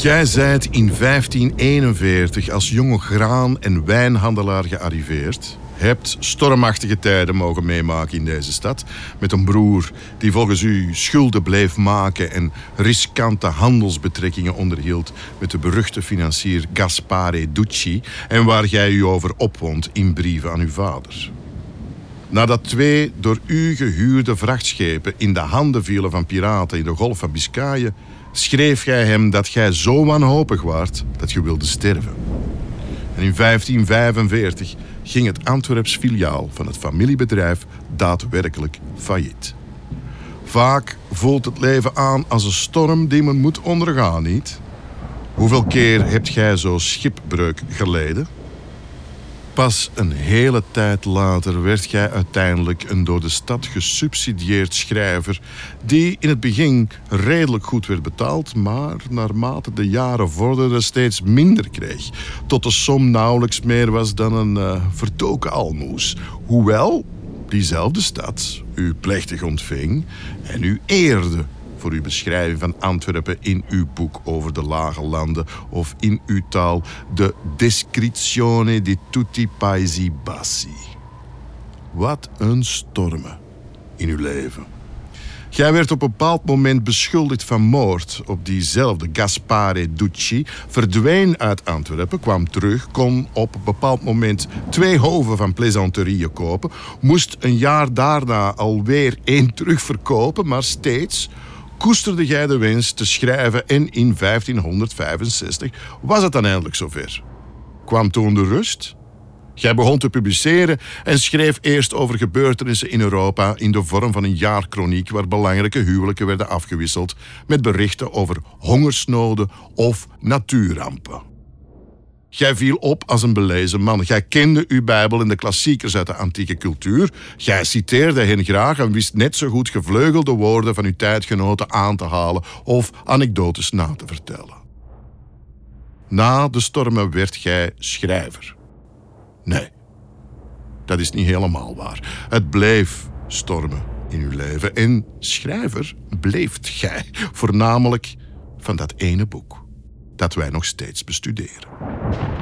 Jij zijt in 1541 als jonge graan- en wijnhandelaar gearriveerd. Hebt stormachtige tijden mogen meemaken in deze stad. Met een broer die volgens u schulden bleef maken en riskante handelsbetrekkingen onderhield met de beruchte financier Gaspare Ducci. En waar jij u over opwond in brieven aan uw vader. Nadat twee door u gehuurde vrachtschepen in de handen vielen van piraten in de Golf van Biscayen, schreef gij hem dat gij zo wanhopig waart dat je wilde sterven. En in 1545 ging het Antwerps filiaal van het familiebedrijf daadwerkelijk failliet. Vaak voelt het leven aan als een storm die men moet ondergaan, niet? Hoeveel keer hebt gij zo schipbreuk geleden? Pas een hele tijd later werd jij uiteindelijk een door de stad gesubsidieerd schrijver die in het begin redelijk goed werd betaald, maar naarmate de jaren vorderden steeds minder kreeg, tot de som nauwelijks meer was dan een uh, vertoken almoes. Hoewel diezelfde stad u plechtig ontving en u eerde voor uw beschrijving van Antwerpen in uw boek over de lage landen of in uw taal de Descrizione di tutti paesi bassi. Wat een stormen in uw leven. Jij werd op een bepaald moment beschuldigd van moord op diezelfde Gaspare Ducci, verdween uit Antwerpen, kwam terug, kon op een bepaald moment twee hoven van plaisanterieën kopen, moest een jaar daarna alweer één terugverkopen, maar steeds koesterde jij de wens te schrijven en in 1565 was het dan eindelijk zover. Kwam toen de rust? Jij begon te publiceren en schreef eerst over gebeurtenissen in Europa in de vorm van een jaarkroniek waar belangrijke huwelijken werden afgewisseld met berichten over hongersnoden of natuurrampen. Jij viel op als een belezen man. Jij kende uw Bijbel en de klassiekers uit de antieke cultuur. Jij citeerde hen graag en wist net zo goed gevleugelde woorden van uw tijdgenoten aan te halen of anekdotes na te vertellen. Na de stormen werd jij schrijver. Nee, dat is niet helemaal waar. Het bleef stormen in uw leven en schrijver bleeft gij, voornamelijk van dat ene boek dat wij nog steeds bestuderen. Thank you.